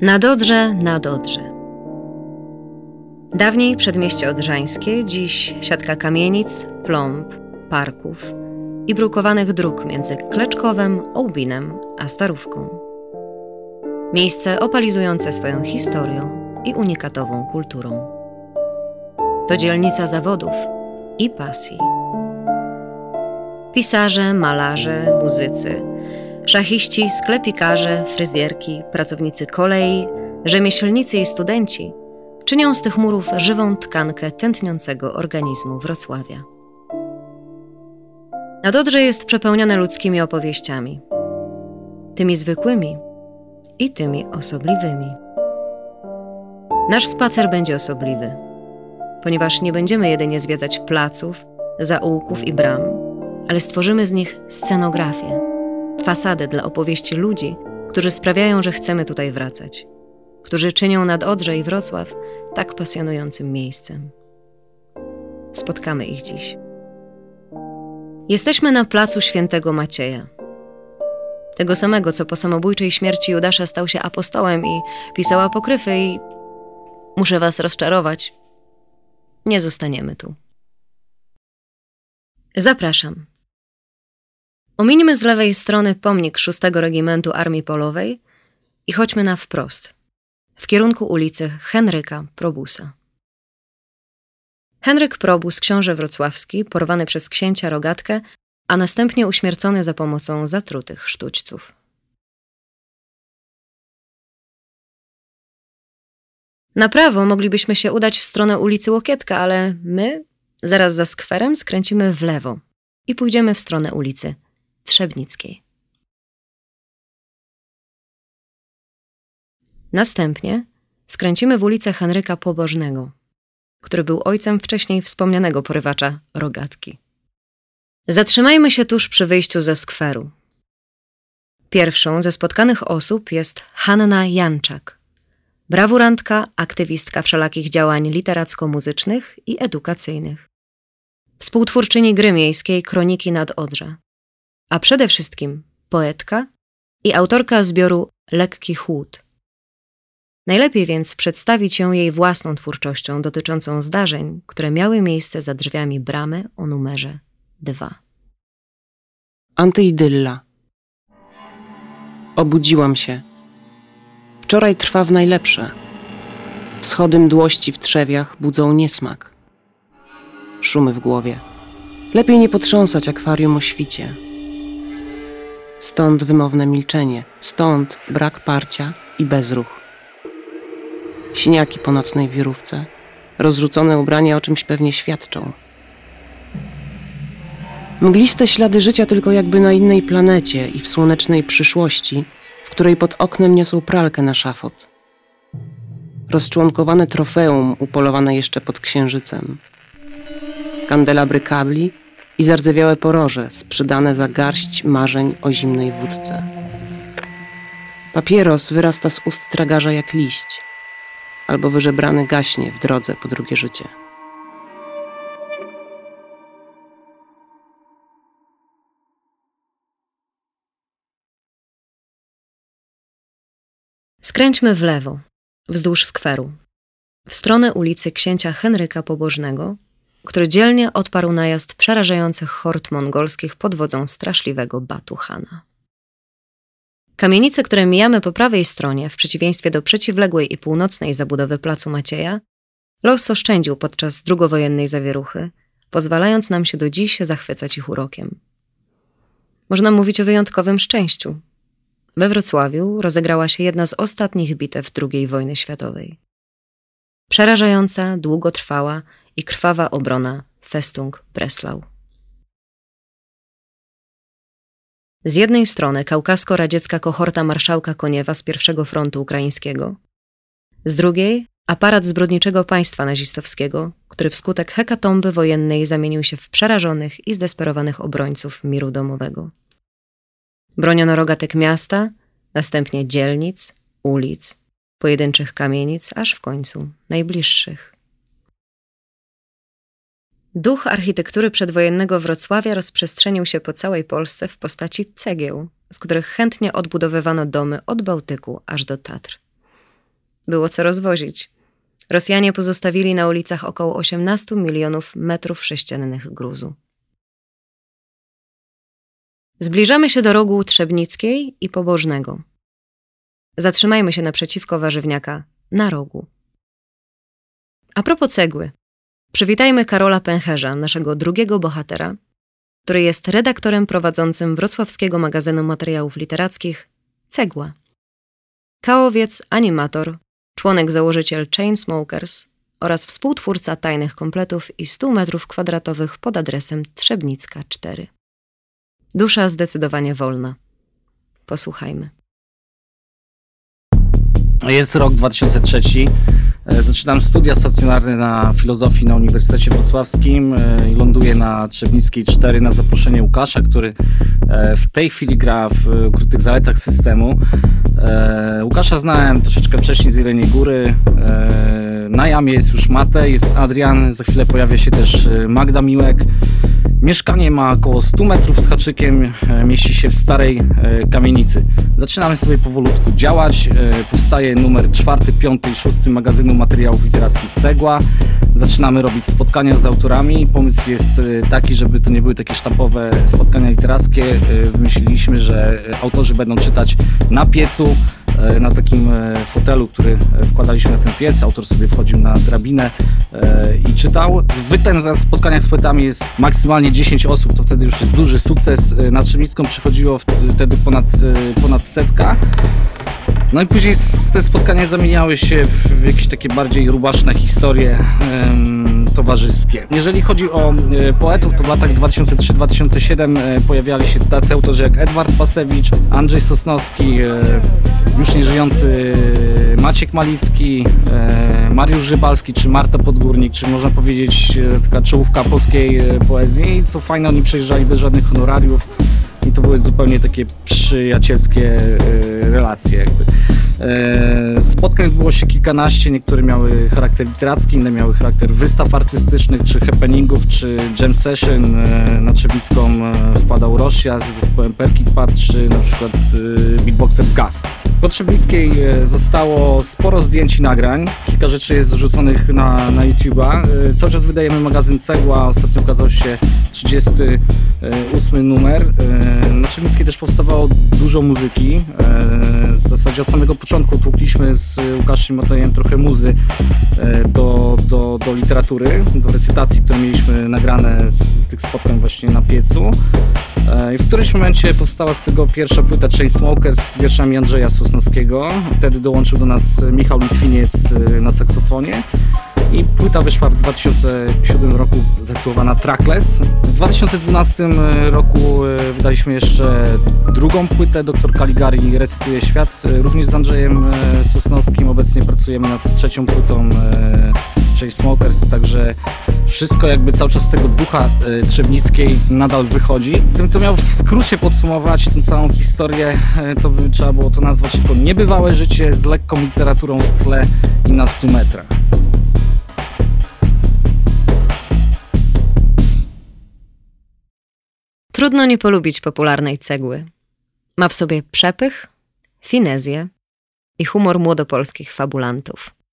Na Dodrze, na Dodrze. Dawniej przedmieście odrzańskie, dziś siatka kamienic, plomb, parków i brukowanych dróg między Kleczkowem, Ołbinem a Starówką. Miejsce opalizujące swoją historią i unikatową kulturą. To dzielnica zawodów i pasji. Pisarze, malarze, muzycy, szachiści, sklepikarze, fryzjerki, pracownicy kolei, rzemieślnicy i studenci czynią z tych murów żywą tkankę tętniącego organizmu Wrocławia. Nadodrze jest przepełnione ludzkimi opowieściami, tymi zwykłymi i tymi osobliwymi. Nasz spacer będzie osobliwy, ponieważ nie będziemy jedynie zwiedzać placów, zaułków i bram, ale stworzymy z nich scenografię, fasadę dla opowieści ludzi, którzy sprawiają, że chcemy tutaj wracać, którzy czynią nad Odrze i Wrocław tak pasjonującym miejscem. Spotkamy ich dziś. Jesteśmy na placu świętego Macieja. Tego samego, co po samobójczej śmierci Judasza stał się apostołem i pisał apokryfy i... Muszę was rozczarować. Nie zostaniemy tu. Zapraszam. Ominimy z lewej strony pomnik 6 Regimentu Armii Polowej i chodźmy na wprost, w kierunku ulicy Henryka Probusa. Henryk Probus, książę wrocławski, porwany przez księcia Rogatkę, a następnie uśmiercony za pomocą zatrutych sztućców. Na prawo moglibyśmy się udać w stronę ulicy Łokietka, ale my, zaraz za skwerem, skręcimy w lewo i pójdziemy w stronę ulicy Trzebnickiej. Następnie skręcimy w ulicę Henryka Pobożnego, który był ojcem wcześniej wspomnianego porywacza Rogatki. Zatrzymajmy się tuż przy wyjściu ze skweru. Pierwszą ze spotkanych osób jest Hanna Janczak, brawurantka, aktywistka wszelakich działań literacko-muzycznych i edukacyjnych. Współtwórczyni gry miejskiej Kroniki nad Odrze, a przede wszystkim poetka i autorka zbioru Lekki Chłód, Najlepiej więc przedstawić ją jej własną twórczością dotyczącą zdarzeń, które miały miejsce za drzwiami bramy o numerze 2. Antyidylla. Obudziłam się. Wczoraj trwa w najlepsze. Wschody mdłości w trzewiach budzą niesmak. Szumy w głowie. Lepiej nie potrząsać akwarium o świcie. Stąd wymowne milczenie, stąd brak parcia i bezruch siniaki po nocnej wirówce, rozrzucone ubrania o czymś pewnie świadczą. Mgliste ślady życia tylko jakby na innej planecie i w słonecznej przyszłości, w której pod oknem niosą pralkę na szafot. Rozczłonkowane trofeum upolowane jeszcze pod księżycem. Kandelabry kabli i zardzewiałe poroże sprzedane za garść marzeń o zimnej wódce. Papieros wyrasta z ust tragarza jak liść – albo wyżebrany gaśnie w drodze po drugie życie. Skręćmy w lewo, wzdłuż skweru, w stronę ulicy księcia Henryka Pobożnego, który dzielnie odparł najazd przerażających hord mongolskich pod wodzą straszliwego Batu Hana. Kamienice, które mijamy po prawej stronie, w przeciwieństwie do przeciwległej i północnej zabudowy Placu Macieja, los oszczędził podczas drugowojennej zawieruchy, pozwalając nam się do dziś zachwycać ich urokiem. Można mówić o wyjątkowym szczęściu. We Wrocławiu rozegrała się jedna z ostatnich bitew II wojny światowej. Przerażająca, długotrwała i krwawa obrona Festung Breslau. Z jednej strony kaukasko-radziecka kohorta marszałka Koniewa z pierwszego frontu ukraińskiego, z drugiej aparat zbrodniczego państwa nazistowskiego, który wskutek hekatomby wojennej zamienił się w przerażonych i zdesperowanych obrońców miru domowego. Broniono rogatek miasta, następnie dzielnic, ulic, pojedynczych kamienic, aż w końcu najbliższych. Duch architektury przedwojennego Wrocławia rozprzestrzenił się po całej Polsce w postaci cegieł, z których chętnie odbudowywano domy od Bałtyku aż do Tatr. Było co rozwozić. Rosjanie pozostawili na ulicach około 18 milionów metrów sześciennych gruzu. Zbliżamy się do rogu Trzebnickiej i Pobożnego. Zatrzymajmy się naprzeciwko warzywniaka, na rogu. A propos cegły. Przywitajmy Karola Pęcherza, naszego drugiego bohatera, który jest redaktorem prowadzącym wrocławskiego magazynu materiałów literackich Cegła. Kałowiec, animator, członek założyciel Chainsmokers oraz współtwórca tajnych kompletów i 100 metrów kwadratowych pod adresem Trzebnicka 4. Dusza zdecydowanie wolna. Posłuchajmy. Jest rok 2003. E, Zaczynam studia stacjonarne na filozofii na Uniwersytecie Wrocławskim e, i ląduję na Trzebnickiej 4 na zaproszenie Łukasza, który e, w tej chwili gra w ukrytych zaletach systemu. Łukasza znałem troszeczkę wcześniej z Jeleniej Góry. Na jamie jest już Matej, jest Adrian, za chwilę pojawia się też Magda Miłek. Mieszkanie ma około 100 metrów z haczykiem, e, mieści się w starej e, kamienicy. Zaczynamy sobie powolutku działać. e, Powstaje numer 4, 5 i 6 magazynu materiałów literackich Cegła. Zaczynamy robić spotkania z autorami. Pomysł jest taki, żeby to nie były takie sztampowe spotkania literackie. Wymyśliliśmy, że autorzy będą czytać na piecu, na takim e, fotelu, który e, wkładaliśmy na ten piec. Autor sobie wchodził na drabinę e, i czytał. Zwykle na spotkaniach z poetami jest maksymalnie 10 osób, to wtedy już jest duży sukces. E, Na Trzebnicką przychodziło wt- wtedy ponad, e, ponad setka. No i później te spotkania zamieniały się w, jakieś takie bardziej rubaszne historie towarzyskie. Jeżeli chodzi o e, poetów, to w latach 2003-2007 e, pojawiali się tacy autorzy jak Edward Pasewicz, Andrzej Sosnowski, e, już nieżyjący Maciek Malicki, Mariusz Żybalski czy Marta Podgórnik, czy można powiedzieć taka czołówka polskiej poezji. Co fajne, oni przejeżdżali bez żadnych honorariów i to były zupełnie takie przyjacielskie e, relacje. Jakby. E, Spotkań było się kilkanaście, niektóre miały charakter literacki, inne miały charakter wystaw artystycznych, czy happeningów, czy jam session. E, Na Trzebnicką e, wpadał Rosja z zespołem Perkit Pad, czy na przykład Beatboxer z Gas. Po Trzebnickiej e, zostało sporo zdjęć i nagrań. Kilka rzeczy jest zrzuconych na, na YouTube'a. E, Cały czas wydajemy magazyn Cegła. Ostatnio okazał się 38 numer. E, Na Trzebnickiej też powstawało dużo muzyki. W zasadzie od samego początku tłukliśmy z Łukaszem Matejem trochę muzy do, do, do literatury, do recytacji, które mieliśmy nagrane z tych spotkań właśnie na piecu. E, I w którymś momencie powstała z tego pierwsza płyta Chainsmokers z wierszami Andrzeja Sosnowskiego. Wtedy dołączył do nas Michał Litwiniec e, na saksofonie. I płyta wyszła w 2007 roku zatytułowana Trackless. W 2012 roku e, wydaliśmy jeszcze drugą płytę Dr. Caligari recytuje świat, również z Andrzejem Sosnowskim. Obecnie pracujemy nad trzecią płytą e, Chainsmokers, także wszystko jakby cały czas z tego ducha trzebnickiej nadal wychodzi. Gdybym to miał w skrócie podsumować tę całą historię, e, to by trzeba było to nazwać jako niebywałe życie z lekką literaturą w tle i na 100 metrach. Trudno nie polubić popularnej cegły. Ma w sobie przepych, finezję i humor młodopolskich fabulantów.